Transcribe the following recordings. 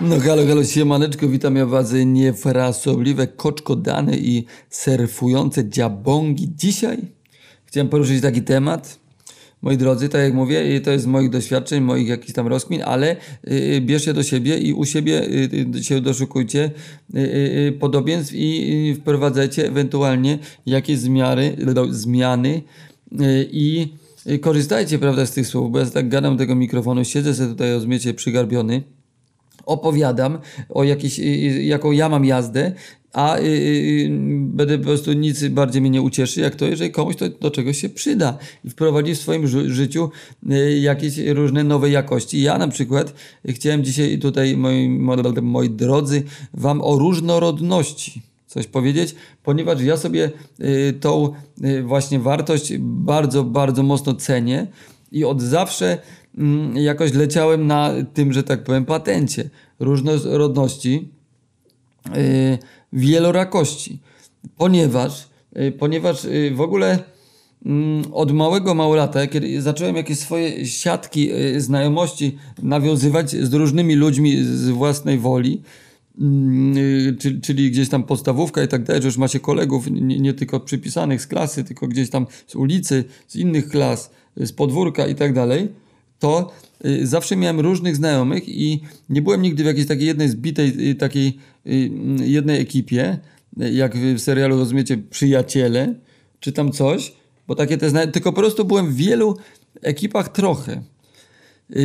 No halo, halo, siemaneczko, witam ja was niefrasobliwe koczkodane i surfujące dziabongi. Dzisiaj chciałem poruszyć taki temat, moi drodzy, tak jak mówię, to jest moich doświadczeń, moich jakichś tam rozkmin, ale y, bierzcie do siebie i u siebie y, się doszukujcie y, y, podobieństw i wprowadzajcie ewentualnie jakieś zmiany, zmiany i korzystajcie, prawda, z tych słów, bo ja tak gadam do tego mikrofonu, siedzę sobie tutaj, rozumiecie, przygarbiony, opowiadam o jakiejś, y, y, jaką ja mam jazdę, a y, będę po prostu nic bardziej mnie nie ucieszy, jak to, jeżeli komuś to do czegoś się przyda i wprowadzi w swoim ży- życiu jakieś różne nowe jakości. Ja na przykład chciałem dzisiaj tutaj, moi, moi, drodzy, wam o różnorodności coś powiedzieć, ponieważ ja sobie tą właśnie wartość bardzo, bardzo mocno cenię i od zawsze jakoś leciałem na tym, że tak powiem, patencie. Różnorodności, y, wielorakości, ponieważ, y, ponieważ y, w ogóle mm, od małego małolata, kiedy zacząłem jakieś swoje siatki znajomości nawiązywać z różnymi ludźmi z własnej woli, mm, czyli, gdzieś tam podstawówka i tak dalej, że już macie kolegów nie, nie tylko przypisanych z klasy, tylko gdzieś tam z ulicy, z innych klas, z podwórka i tak dalej, to y, zawsze miałem różnych znajomych i nie byłem nigdy w jakiejś takiej jednej zbitej, y, takiej y, mm, jednej ekipie, jak w serialu rozumiecie, przyjaciele, czy tam coś, bo takie te zna- tylko po prostu byłem w wielu ekipach trochę.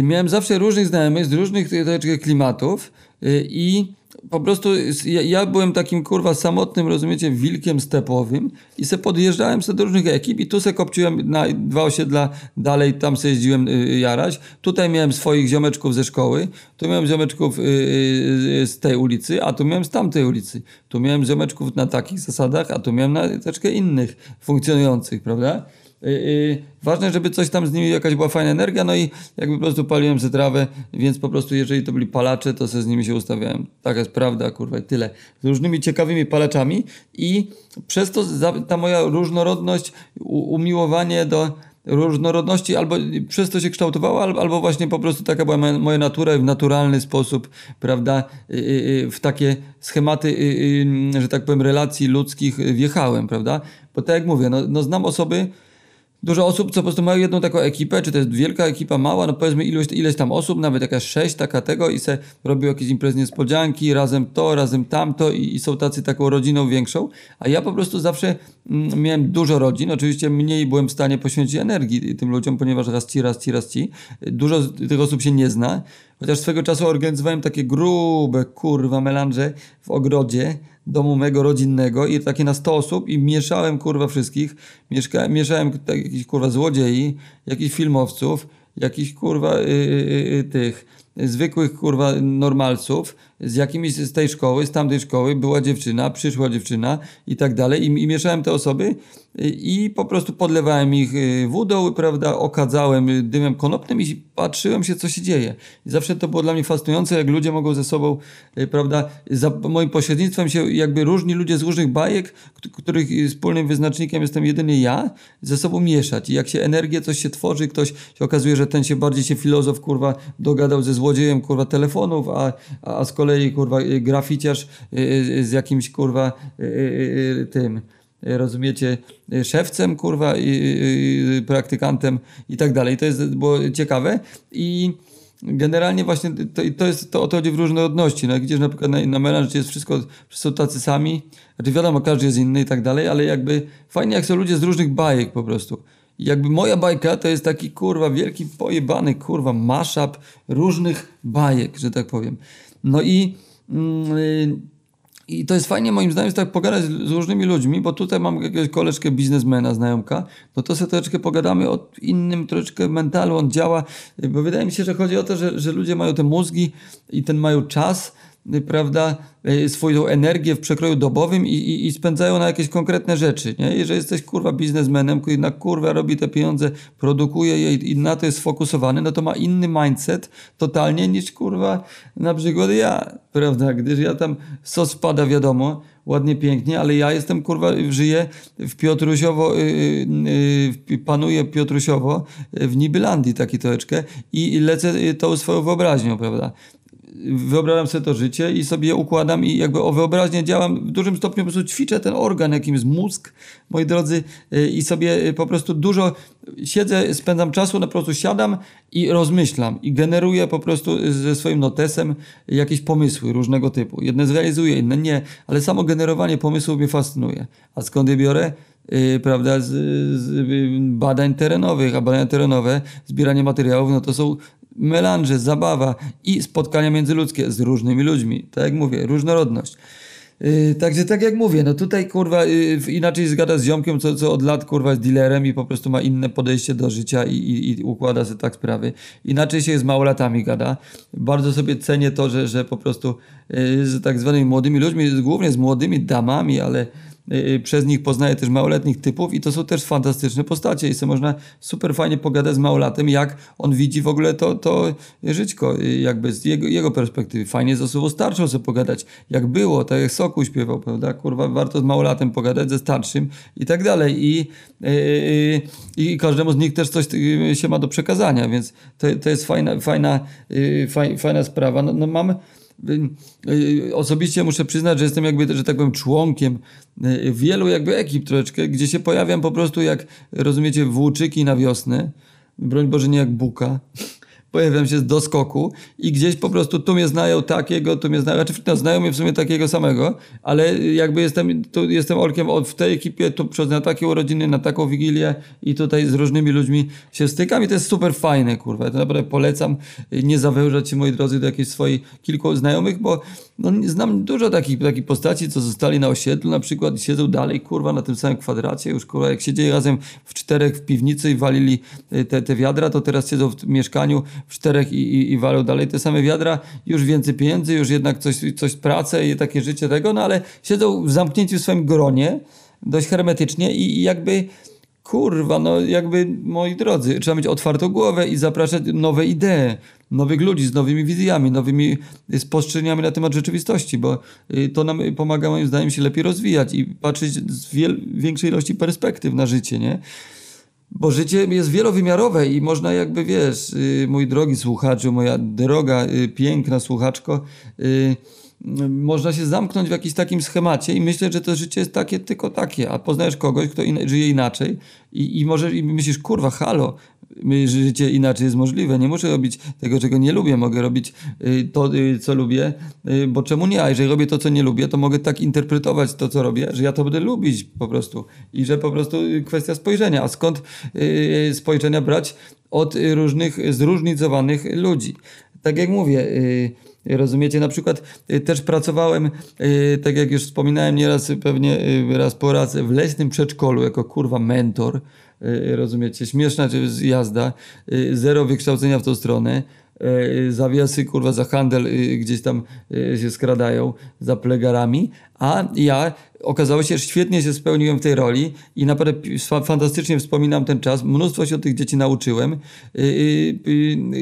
Miałem zawsze różnych znajomych z różnych klimatów i po prostu ja, ja byłem takim kurwa samotnym, rozumiecie, wilkiem stepowym i se podjeżdżałem se do różnych ekip i tu se kopciłem na dwa osiedla dalej, tam se jeździłem y, jarać. Tutaj miałem swoich ziomeczków ze szkoły, tu miałem ziomeczków y, y, z tej ulicy, a tu miałem z tamtej ulicy. Tu miałem ziomeczków na takich zasadach, a tu miałem na troszeczkę innych funkcjonujących, prawda? Y, y, ważne, żeby coś tam z nimi jakaś była fajna energia, no i jakby po prostu paliłem ze trawę, więc po prostu jeżeli to byli palacze, to se z nimi się ustawiałem. Taka jest prawda, kurwa, i tyle. Z różnymi ciekawymi palaczami i przez to ta moja różnorodność, umiłowanie do różnorodności albo przez to się kształtowała, albo, właśnie po prostu taka była moja, natura i w naturalny sposób, prawda, y, w takie schematy, że tak powiem, relacji ludzkich wjechałem, prawda? Bo tak jak mówię, no, no znam osoby, Dużo osób, co po prostu mają jedną taką ekipę, czy to jest wielka ekipa, mała, no powiedzmy ilość, ileś tam osób, nawet jakaś sześć, taka tego i se robią jakieś imprezy niespodzianki, razem to, razem tamto i, i są tacy taką rodziną większą, a ja po prostu zawsze mm, miałem dużo rodzin, oczywiście mniej byłem w stanie poświęcić energii tym ludziom, ponieważ raz ci, raz ci, raz ci. Dużo tych osób się nie zna, chociaż swego czasu organizowałem takie grube, kurwa, melanże w ogrodzie, domu mego rodzinnego i takie na 100 osób i mieszałem kurwa wszystkich. Mieszka, mieszałem tak, jakichś kurwa złodziei, jakichś filmowców, jakichś kurwa y, y, y, tych zwykłych kurwa normalców z jakimiś z tej szkoły, z tamtej szkoły była dziewczyna, przyszła dziewczyna i tak dalej i, i mieszałem te osoby y, i po prostu podlewałem ich y, wodą, prawda, okadzałem dymem konopnym i patrzyłem się co się dzieje. I zawsze to było dla mnie fascynujące, jak ludzie mogą ze sobą, y, prawda, za moim pośrednictwem się jakby różni ludzie z różnych bajek, których wspólnym wyznacznikiem jestem jedyny ja, ze sobą mieszać. I jak się energię, coś się tworzy, ktoś się okazuje, że ten się bardziej się filozof, kurwa, dogadał ze złodziejem, kurwa, telefonów, a a z kolei, kurwa, y, graficiarz y, y, z jakimś, kurwa, tym, rozumiecie, szewcem, kurwa, i, praktykantem i tak dalej. To jest, było ciekawe i generalnie właśnie to, to jest, to o to chodzi w różnorodności, no, gdzieś na przykład na, na jest wszystko, są tacy sami, znaczy wiadomo, każdy jest inny i tak dalej, ale jakby fajnie jak są ludzie z różnych bajek po prostu. Jakby moja bajka to jest taki kurwa wielki pojebany kurwa mashup różnych bajek, że tak powiem. No i mm, y, i to jest fajnie moim zdaniem tak pogadać z, z różnymi ludźmi, bo tutaj mam jakiegoś koleżkę biznesmena, znajomka, no to sobie troszeczkę pogadamy o innym troszeczkę mentalu, on działa, bo wydaje mi się, że chodzi o to, że, że ludzie mają te mózgi i ten mają czas, prawda, y, swoją energię w przekroju dobowym i, i, i spędzają na jakieś konkretne rzeczy, nie? Jeżeli jesteś kurwa biznesmenem, który na kurwa robi te pieniądze, produkuje je i, i na to jest sfokusowany, no to ma inny mindset totalnie niż kurwa na przykład ja, prawda, gdyż ja tam sos wpada wiadomo, ładnie, pięknie, ale ja jestem kurwa, żyję w Piotrusiowo, yy, yy, panuję Piotrusiowo w Nibylandii taki troszeczkę i, lecę tą swoją wyobraźnią, prawda wyobrażam sobie to życie i sobie układam i jakby o wyobraźnię działam, w dużym stopniu po prostu ćwiczę ten organ, jakim jest mózg, moi drodzy, y, i sobie y, po prostu dużo siedzę, spędzam czasu, no po prostu siadam i rozmyślam i generuję po prostu ze swoim notesem jakieś pomysły różnego typu. Jedne zrealizuję, inne nie, ale samo generowanie pomysłów mnie fascynuje. A skąd je biorę? Prawda, z, z badań terenowych, a badania terenowe, zbieranie materiałów, no to są melanże, zabawa i spotkania międzyludzkie z różnymi ludźmi. Tak jak mówię, różnorodność. Yy, także tak jak mówię, no tutaj kurwa yy, inaczej zgada z ziomkiem, co, co od lat kurwa jest dealerem i po prostu ma inne podejście do życia i, i, i układa sobie tak sprawy. Inaczej się z małolatami gada. Bardzo sobie cenię to, że, że po prostu yy, z tak zwanymi młodymi ludźmi, głównie z młodymi damami, ale przez nich poznaję też małoletnich typów i to są też fantastyczne postacie i sobie można super fajnie pogadać z małolatem, jak on widzi w ogóle to, to żyćko, y, jakby z jego, jego perspektywy. Fajnie z osobą starszą sobie pogadać, jak było, tak jak Soku śpiewał, prawda? Kurwa, warto z małolatem pogadać, ze starszym i tak dalej. I, i, i każdemu z nich też coś się ma do przekazania, więc to, to jest fajna, fajna, fajna sprawa. No, no mam Y, osobiście muszę przyznać, że jestem jakby, że tak powiem, członkiem y, wielu jakby ekip troszeczkę, gdzie się pojawiam po prostu jak, rozumiecie, włóczyki na wiosnę, broń Boże nie jak buka, pojawiam się z doskoku i gdzieś po prostu tu mnie znają takiego, tu mnie znają, znaczy no, znają mnie w sumie takiego samego, ale jakby jestem, tu jestem orkiem od, w tej ekipie, tu przez na takie urodziny, na taką wigilię i tutaj z różnymi ludźmi się stykam i to jest super fajne, kurwa. Ja to naprawdę polecam nie zawężać się, moi drodzy, do jakichś swoich kilku znajomych, bo no, znam dużo takich, takich postaci, co zostali na osiedlu na przykład i siedzą dalej, kurwa, na tym samym kwadracie, już kurwa, jak siedzieli razem w czterech w piwnicy i walili y, te, te wiadra, to teraz siedzą w mieszkaniu w czterech i, i, i walą dalej te same wiadra, już więcej pieniędzy, już jednak coś, coś pracę i takie życie tego, no ale siedzą zamknięci w swoim gronie, dość hermetycznie i, i jakby kurwa, no jakby, moi drodzy, trzeba mieć otwartą głowę i zapraszać nowe idee, nowych ludzi z nowymi wizjami, nowymi spostrzeżeniami na temat rzeczywistości, bo y, to nam pomaga moim zdaniem się lepiej rozwijać i patrzeć z większej ilości perspektyw na życie, nie? Bo życie jest wielowymiarowe i można jakby, wiesz, y, mój drogi słuchaczu, moja droga, y, piękna słuchaczko, y, można się zamknąć w jakimś takim schemacie i myśleć, że to życie jest takie, tylko takie, a poznajesz kogoś, kto in żyje inaczej i, i może i myślisz, kurwa, halo, życie inaczej jest możliwe. Nie muszę robić tego, czego nie lubię. Mogę robić y, to, y, co lubię, y, bo czemu nie? A jeżeli robię to, co nie lubię, to mogę tak interpretować to, co robię, że ja to będę lubić po prostu. I że po prostu kwestia spojrzenia. A skąd spojrzenia brać? Od różnych, zróżnicowanych ludzi. Tak jak mówię, Rozumiecie? Na przykład też pracowałem, tak jak już wspominałem nieraz, pewnie raz po raz, w leśnym przedszkolu jako kurwa mentor. Y, rozumiecie, śmieszna jazda, y, zero wykształcenia w tą stronę, y, zawiasy kurwa za handel gdzieś tam się skradają za plegarami, a ja okazało się, że świetnie się spełniłem w tej roli i naprawdę fantastycznie wspominam ten czas. Mnóstwo się od tych dzieci nauczyłem.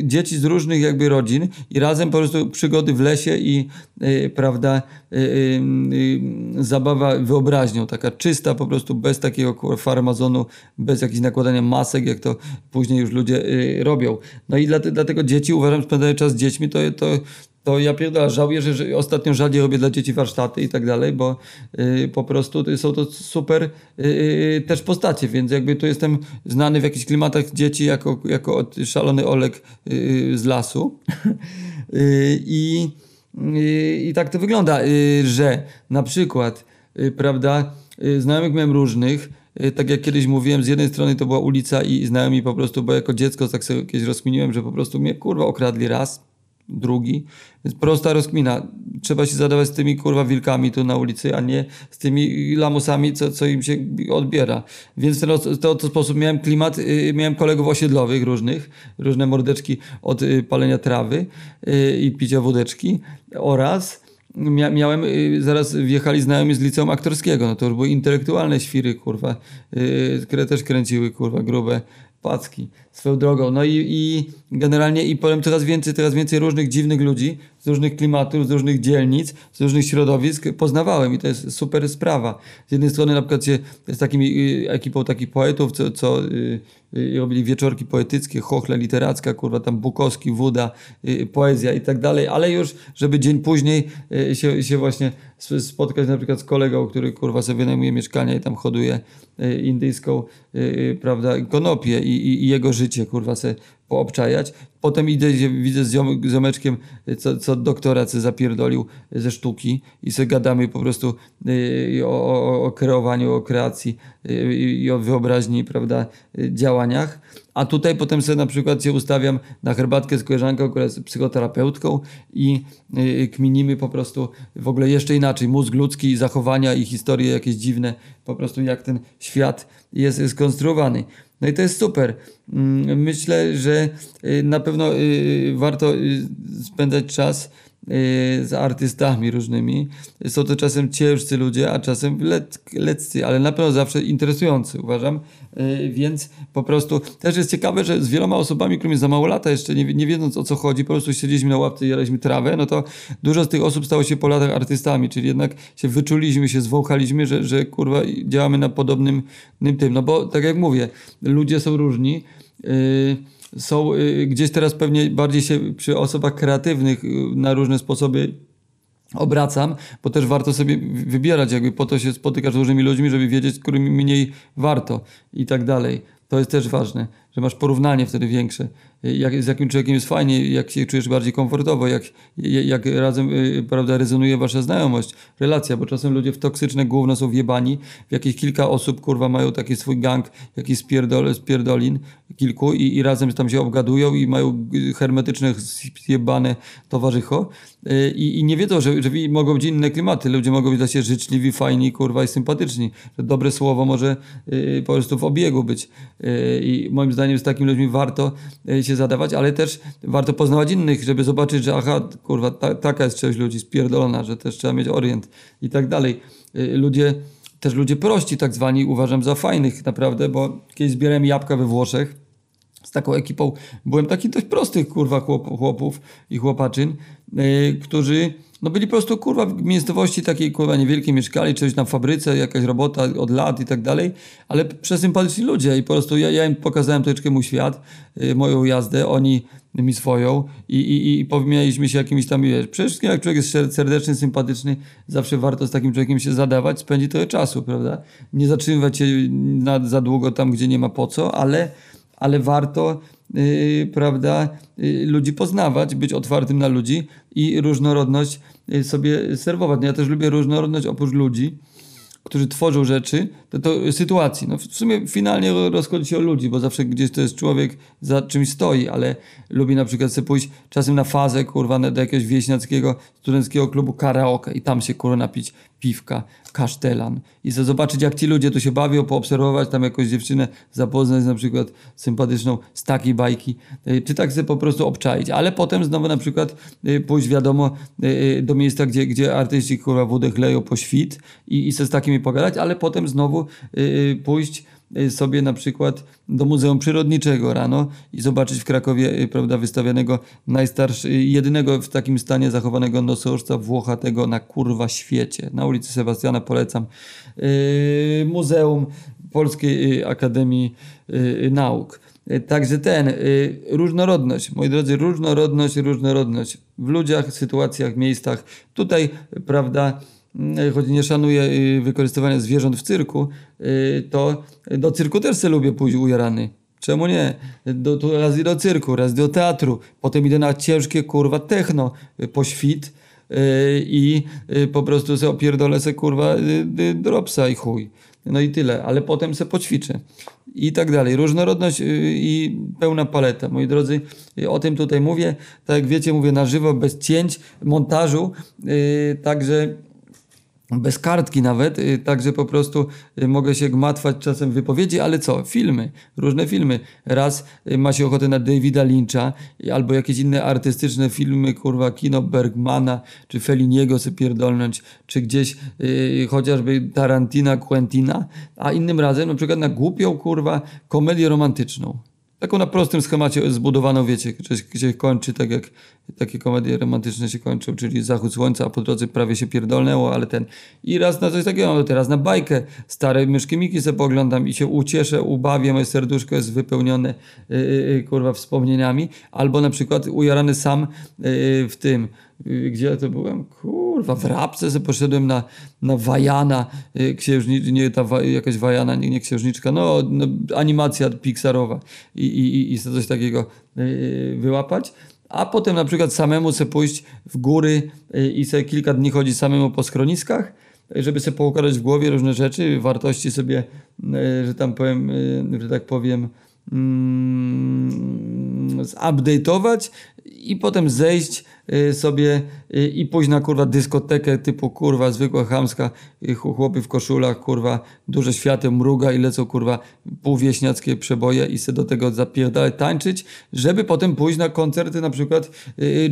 Dzieci z różnych jakby rodzin i razem po prostu przygody w lesie i prawda, zabawa wyobraźnią, taka czysta po prostu, bez takiego farmazonu, bez jakichś nakładania masek, jak to później już ludzie robią. No i dlatego dzieci, uważam, spędzanie czas z dziećmi to, to, to ja pierdolę, żałuję, że, ostatnio rzadziej robię dla dzieci warsztaty i tak dalej, bo y, po prostu są to super y, y, też postacie, więc jakby tu jestem znany w jakichś klimatach dzieci jako, jako szalony Olek y, z lasu. Y, I, y, I tak to wygląda, że na przykład, prawda, znajomych miałem różnych, tak jak kiedyś mówiłem, z jednej strony to była ulica i znajomi po prostu, bo jako dziecko tak sobie kiedyś rozkminiłem, że po prostu mnie kurwa okradli raz, drugi. Więc prosta rozkmina. Trzeba się zadawać z tymi kurwa wilkami tu na ulicy, a nie z tymi lamusami, co, co im się odbiera. Więc w ten to, to sposób miałem klimat, y, miałem kolegów osiedlowych różnych, różne mordeczki od y, palenia trawy y, i picia wódeczki oraz Mia miałem, zaraz wjechali znajomi z liceum aktorskiego, no to już były intelektualne świry, kurwa, które też kręciły, kurwa, grube płacki swoją drogą. No i, i generalnie i powiem coraz więcej, coraz więcej różnych dziwnych ludzi z różnych klimatów, z różnych dzielnic, z różnych środowisk poznawałem i to jest super sprawa. Z jednej strony na przykład się z takimi y, ekipą takich poetów, co, co y, y, robili wieczorki poetyckie, chochle literacka, kurwa tam Bukowski, Wuda, poezja i tak dalej, ale już, żeby dzień później y, się, się właśnie spotkać na przykład z kolegą, który kurwa sobie wynajmuje mieszkania i tam hoduje indyjską, prawda, konopię i, i, i jego życie, kurwa, se poobczajać. Potem idę, widzę z ziom, ziomeczkiem, co, co doktorat se zapierdolił ze sztuki i se gadamy po prostu y, o, o, o kreowaniu, o kreacji y, i o wyobraźni, prawda, y, działaniach. A tutaj potem sobie na przykład się ustawiam na herbatkę z koleżanką, która jest psychoterapeutką i kminimy po prostu w ogóle jeszcze inaczej. Mózg ludzki, zachowania i historie jakieś dziwne, po prostu jak ten świat jest skonstruowany. No i to jest super. Mm, Myślę, że y, na pewno y, warto y, spędzać czas z artystami różnymi. Są to czasem ciężcy ludzie, a czasem lec, leccy, ale na pewno zawsze interesujący, uważam. Y, Więc po prostu też jest ciekawe, że z wieloma osobami, którymi za mało lata jeszcze nie, nie wiedząc o co chodzi, po prostu siedzieliśmy na ławce i jaraliśmy trawę, no to dużo z tych osób stało się po latach artystami, czyli jednak się wyczuliśmy, się zwąchaliśmy, że, że kurwa działamy na podobnym tym. No bo tak jak mówię, ludzie są różni. Yy, są yy, gdzieś teraz pewnie bardziej się przy osobach kreatywnych yy, na różne sposoby obracam, bo też warto sobie wy- wybierać, jakby po to się spotykasz z różnymi ludźmi, żeby wiedzieć, z którymi mniej warto i tak dalej. To jest też ważne, że masz porównanie wtedy większe. Jak, z jakim człowiekiem jest fajnie, jak się czujesz bardziej komfortowo, jak, jak razem y, prawda, rezonuje wasza znajomość, relacja, bo czasem ludzie w toksyczne gówno są wjebani, w jakieś kilka osób, kurwa, mają taki swój gang, jakiś spierdol, spierdolin, kilku i, i razem tam się obgadują i mają y, hermetyczne, zjebane towarzycho y, i, i nie wiedzą, że, że mogą być inne klimaty. Ludzie mogą być dla siebie życzliwi, fajni, kurwa i sympatyczni. Że dobre słowo może y, po prostu w obiegu być. Y, I moim zdaniem z takimi ludźmi warto y, się zadawać, ale też warto poznawać innych, żeby zobaczyć, że aha, kurwa, ta, taka jest część ludzi spierdolona, że też trzeba mieć orient i tak dalej. Y, Ludzie, też ludzie prości tak zwani uważam za fajnych naprawdę, bo kiedyś zbierałem jabłka we Włoszech z taką ekipą byłem taki dość prostych kurwa chłop, chłopów i chłopaczyn, yy, którzy no byli po prostu kurwa w miejscowości takiej kurwa niewielkiej mieszkali, coś na fabryce, jakaś robota od lat i tak dalej, ale przesympatyczni ludzie i po prostu ja, ja im pokazałem troszeczkę mój świat, yy, moją jazdę, oni mi swoją i, i, i powymienialiśmy się jakimiś tam, wiesz, przede wszystkim jak człowiek jest ser- serdeczny, sympatyczny, zawsze warto z takim człowiekiem się zadawać, spędzić trochę czasu, prawda? Nie zatrzymywać się na, za długo tam, gdzie nie ma po co, ale ale warto, yy, prawda, yy, ludzi poznawać, być otwartym na ludzi i różnorodność yy, sobie serwować. No ja też lubię różnorodność oprócz ludzi, którzy tworzą rzeczy, to, to sytuacji. No w sumie finalnie rozchodzi się o ludzi, bo zawsze gdzieś to jest człowiek za czymś stoi, ale lubi na przykład sobie pójść czasem na fazę, kurwa, do jakiegoś wieśniackiego, studenckiego klubu karaoke i tam się, kurwa, napić piwka, kasztelan i zobaczyć, jak ci ludzie tu się bawią, poobserwować tam jakąś dziewczynę, zapoznać na przykład sympatyczną z takiej bajki, y, czy tak sobie po prostu obczaić, ale potem znowu na przykład y, pójść, wiadomo, y, do miejsca, gdzie, gdzie artyści, kurwa, wódę chleją po świt i, i sobie z takimi pogadać, ale potem znowu y, y, pójść y, sobie na przykład do Muzeum Przyrodniczego rano i zobaczyć w Krakowie prawda, wystawianego najstarszy, y, jedynego w takim stanie zachowanego nosorożca włochatego na kurwa świecie. Na ulicy Sebastiana polecam. Muzeum Polskiej Akademii Nauk. Także ten, różnorodność, moi drodzy, różnorodność, różnorodność w ludziach, sytuacjach, miejscach. Tutaj, prawda, choć nie szanuję y, wykorzystywania zwierząt w cyrku, y, to do cyrku też se lubię pójść ujarany. Czemu nie? Do, tu raz do cyrku, raz do teatru, potem idę na ciężkie kurwa techno y, po świt i po prostu se opierdolę se kurwa dropsa i chuj. No i tyle, ale potem se poćwiczę. I tak dalej. Różnorodność i pełna paleta. Moi drodzy, o tym tutaj mówię. Tak jak wiecie, mówię na żywo, bez cięć, montażu. Także bez kartki nawet, y, także po prostu y, mogę się gmatwać czasem wypowiedzi, ale co? Filmy, różne filmy. Raz y, ma się ochotę na Davida Lyncha albo jakieś inne artystyczne filmy, kurwa, kino Bergmana, czy Feliniego sobie pierdolnąć, czy gdzieś y, chociażby Tarantina, Quentina, a innym razem na przykład na głupią, kurwa, komedię romantyczną. Taką na prostym schemacie zbudowaną, wiecie, gdzie, gdzie kończy tak jak takie komedie romantyczne się kończą, czyli zachód słońca, a po drodze prawie się pierdolnęło, ale ten i raz na coś takiego, teraz na bajkę, stare myszki Miki sobie poglądam i się ucieszę, ubawię, moje serduszko jest wypełnione yy, kurwa wspomnieniami, albo na przykład ujarany sam yy, w tym, gdzie ja to byłem? Kurwa, w Rabce sobie poszedłem na, na Wajana, księżniczka, nie ta jakaś Wajana, nie, nie księżniczka, no, no animacja Pixarowa i, i, i coś takiego yy, wyłapać. A potem na przykład samemu sobie pójść w góry i sobie kilka dni chodzić samemu po schroniskach, żeby sobie poukładać w głowie różne rzeczy, wartości sobie, że tam powiem, że tak powiem, mm, zupdate'ować i potem zejść y, sobie y, i pójść na kurwa dyskotekę typu kurwa zwykła chamska y, chłopy w koszulach kurwa duże świateł mruga i lecą kurwa półwieśniackie przeboje i se do tego zapierdalać tańczyć żeby potem pójść na koncerty na przykład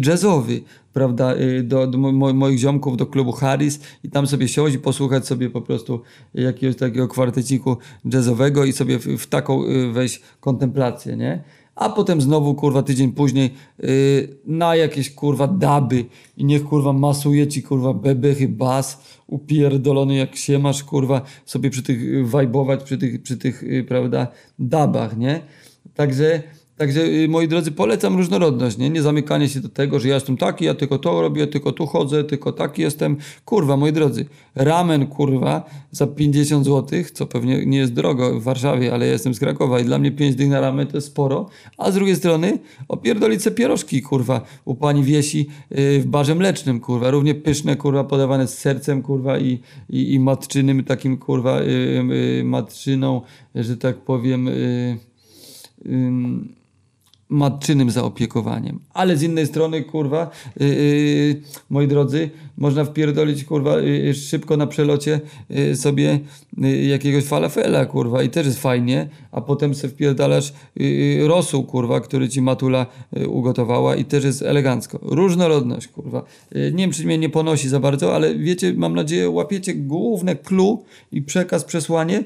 jazzowy prawda do, do mo moich ziomków do klubu Harris i tam sobie siąść i posłuchać sobie po prostu jakiegoś takiego kwarteciku jazzowego i sobie w, w taką wejść kontemplację nie a potem znowu kurwa tydzień później yy, na jakieś kurwa daby i niech kurwa masuje ci kurwa bebechy, bas upierdolony jak się masz kurwa sobie przy tych wajbować przy tych, przy tych yy, prawda dabach, nie? Także Także y, moi drodzy, polecam różnorodność, nie? nie zamykanie się do tego, że ja jestem taki, ja tylko to robię, tylko tu chodzę, tylko taki jestem. Kurwa, moi drodzy, ramen, kurwa, za 50 zł, co pewnie nie jest drogo w Warszawie, ale ja jestem z Krakowa i dla mnie 5 dych na ramen to jest sporo. A z drugiej strony opierdolić se pierożki, kurwa, u pani Wiesi yy, w barze mlecznym, kurwa, równie pyszne, kurwa, podawane z sercem, kurwa, i, i, i matczynym takim, kurwa, yy, yy, matczyną, że tak powiem, yy, matczynym zaopiekowaniem. Ale z innej strony, kurwa, yy, yy, moi drodzy, można wpierdolić, kurwa, yy, szybko na przelocie y, sobie y, jakiegoś falafela, kurwa, i też jest fajnie, a potem sobie wpierdalasz rosół, kurwa, który ci matula ugotowała i też jest elegancko. Różnorodność, kurwa. nie wiem, czy mnie nie ponosi za bardzo, ale wiecie, mam nadzieję, łapiecie główne clue i przekaz, przesłanie,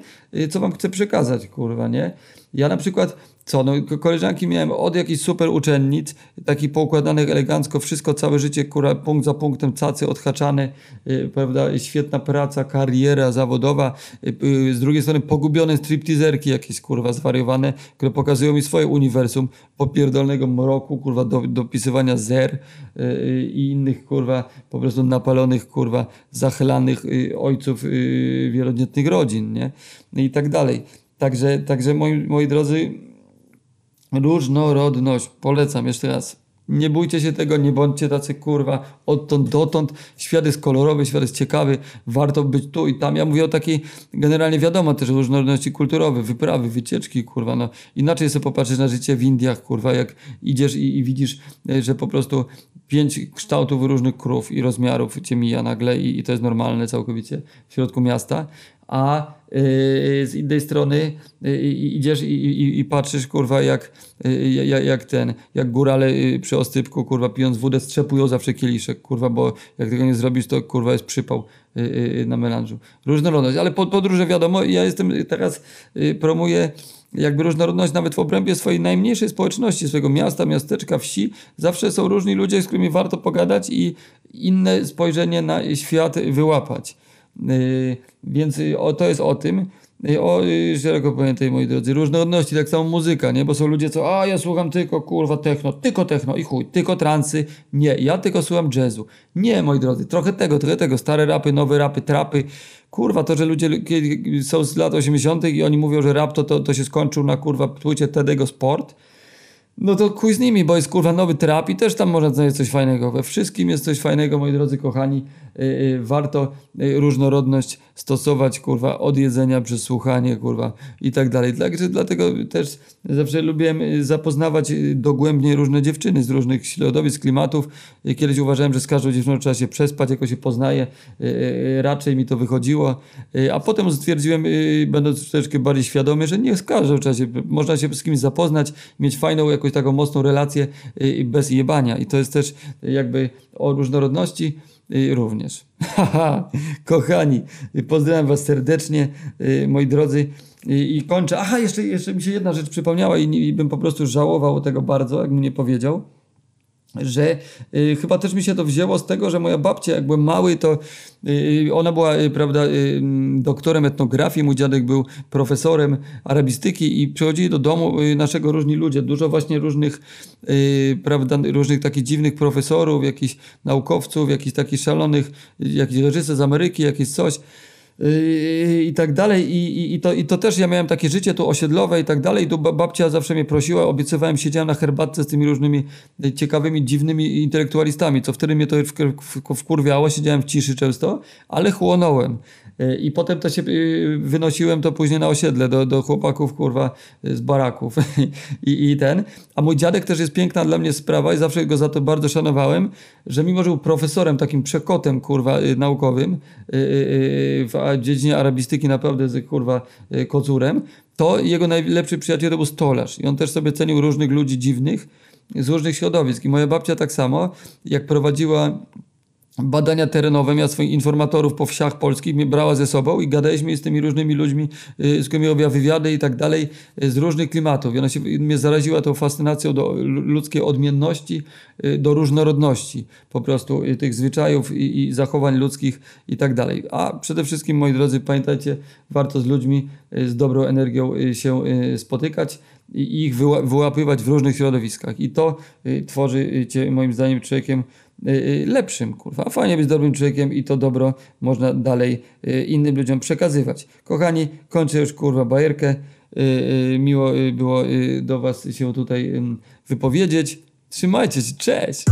co wam chcę przekazać, kurwa, nie? Ja na przykład co, no koleżanki miałem od jakichś super uczennic, takich poukładanych elegancko, wszystko całe życie, kura, punkt za punktem, cacy odhaczane, yy, prawda, świetna praca, kariera zawodowa, yy, z drugiej strony pogubione stripteaserki jakieś, kurwa, zwariowane, które pokazują mi swoje uniwersum popierdolnego mroku, kurwa, do, dopisywania zer yy, i innych, kurwa, po prostu napalonych, kurwa, zachylanych y, ojców y, wielodzietnych rodzin, nie? I tak dalej. Także, także moi, moi drodzy, Różnorodność. Polecam jeszcze raz. Nie bójcie się tego, nie bądźcie tacy kurwa odtąd dotąd. Świat jest kolorowy, świat jest ciekawy, warto być tu i tam. Ja mówię o takiej generalnie wiadomo też różnorodności kulturowej, wyprawy, wycieczki, kurwa. No, inaczej sobie popatrzeć na życie w Indiach, kurwa, jak idziesz i, i widzisz, e, że po prostu pięć kształtów różnych krów i rozmiarów cię mija nagle i, i to jest normalne całkowicie w środku miasta a y, z innej strony y, idziesz i, i, i, patrzysz, kurwa, jak, y, jak, jak ten, jak górale przy ostypku, kurwa, pijąc wódę, strzepują zawsze kieliszek, kurwa, bo jak tego nie zrobisz, to kurwa jest przypał na melanżu. Różnorodność, ale podróże wiadomo, ja jestem teraz, promuję jakby różnorodność nawet w obrębie swojej najmniejszej społeczności, swojego miasta, miasteczka, wsi. Zawsze są różni ludzie, z którymi warto pogadać i inne spojrzenie na świat wyłapać. Y, więc y, o, to jest o tym. Y, o szeroko pojętej, moi drodzy, różnorodności, tak samo muzyka, nie? Bo są ludzie, co, a ja słucham tylko, kurwa, techno, tylko techno i chuj, tylko transy. Nie, ja tylko słucham jazzu. Nie, moi drodzy, trochę tego, trochę tego, stare rapy, nowe rapy, trapy. Kurwa, to, że ludzie są z lat 80. i oni mówią, że rap to, to, to się skończył na, kurwa, płycie Tedego Sport no to kuj z nimi, bo jest kurwa nowy trap i też tam można znaleźć coś fajnego. We wszystkim jest coś fajnego, moi drodzy kochani. Yy, yy, warto yy, różnorodność stosować, kurwa, od jedzenia przez słuchanie, kurwa i tak dalej. Także dlatego też zawsze lubiłem y, zapoznawać y, dogłębnie różne dziewczyny z różnych środowisk, klimatów. Y, kiedyś uważałem, że z każdą dziewczyną trzeba się przespać, jako się poznaje. Raczej mi to wychodziło. A potem stwierdziłem, będąc troszeczkę bardziej świadomy, że nie z każdą trzeba się, można się z kimś zapoznać, mieć fajną, jakąś taką mocną relację bez jebania. I to jest też jakby o różnorodności y, również. Kochani, pozdrawiam was serdecznie, y, moi drodzy. I, kończę. Aha, jeszcze, jeszcze mi się jedna rzecz przypomniała i, i bym po prostu żałował tego bardzo, jakbym nie powiedział że y, chyba też mi się to wzięło z tego, że moja babcia, jak byłem mały, to y, ona była, y, prawda, y, doktorem etnografii, mój dziadek był profesorem arabistyki i przychodzili do domu y, naszego różni ludzie, dużo właśnie różnych, y, prawda, różnych takich dziwnych profesorów, jakichś naukowców, jakichś takich szalonych, jakichś reżyser z Ameryki, jakieś coś i tak dalej. I, i, i, to, I to też ja miałem takie życie tu osiedlowe i tak dalej. I tu ba- babcia zawsze mnie prosiła, obiecywałem, siedziałem na herbatce z tymi różnymi y, ciekawymi, dziwnymi intelektualistami, co wtedy mnie to w- w- wkurwiało, siedziałem w ciszy często, ale chłonąłem. Y, I potem to się y, wynosiłem to później na osiedle do, do chłopaków, kurwa, z baraków I, i ten. A mój dziadek też jest piękna dla mnie sprawa i zawsze go za to bardzo szanowałem, że mimo, że był profesorem, takim przekotem, kurwa, naukowym y, w dziedzinie arabistyki naprawdę z, kurwa, y, kocurem, to jego najlepszy przyjaciel to był stolarz. I on też sobie cenił różnych ludzi dziwnych z różnych środowisk. I moja babcia tak samo, jak prowadziła badania terenowe, miała swoich informatorów po wsiach polskich, mnie brała ze sobą i gadaliśmy z tymi różnymi ludźmi, y, z którymi robiła wywiady i tak dalej, y, z różnych klimatów. I ona się mnie zaraziła tą fascynacją do ludzkiej odmienności, y, do różnorodności po prostu tych zwyczajów i, i zachowań ludzkich i tak dalej. A przede wszystkim, moi drodzy, pamiętajcie, warto z ludźmi z dobrą energią się spotykać i ich wyła- wyłapywać w różnych środowiskach. I to tworzy cię, moim zdaniem, człowiekiem lepszym, kurwa. Fajnie być dobrym człowiekiem i to dobro można dalej y, innym ludziom przekazywać. Kochani, kończę już, kurwa, bajerkę. Y, y, Miło y, było y, do was się tutaj wypowiedzieć. Trzymajcie się, cześć!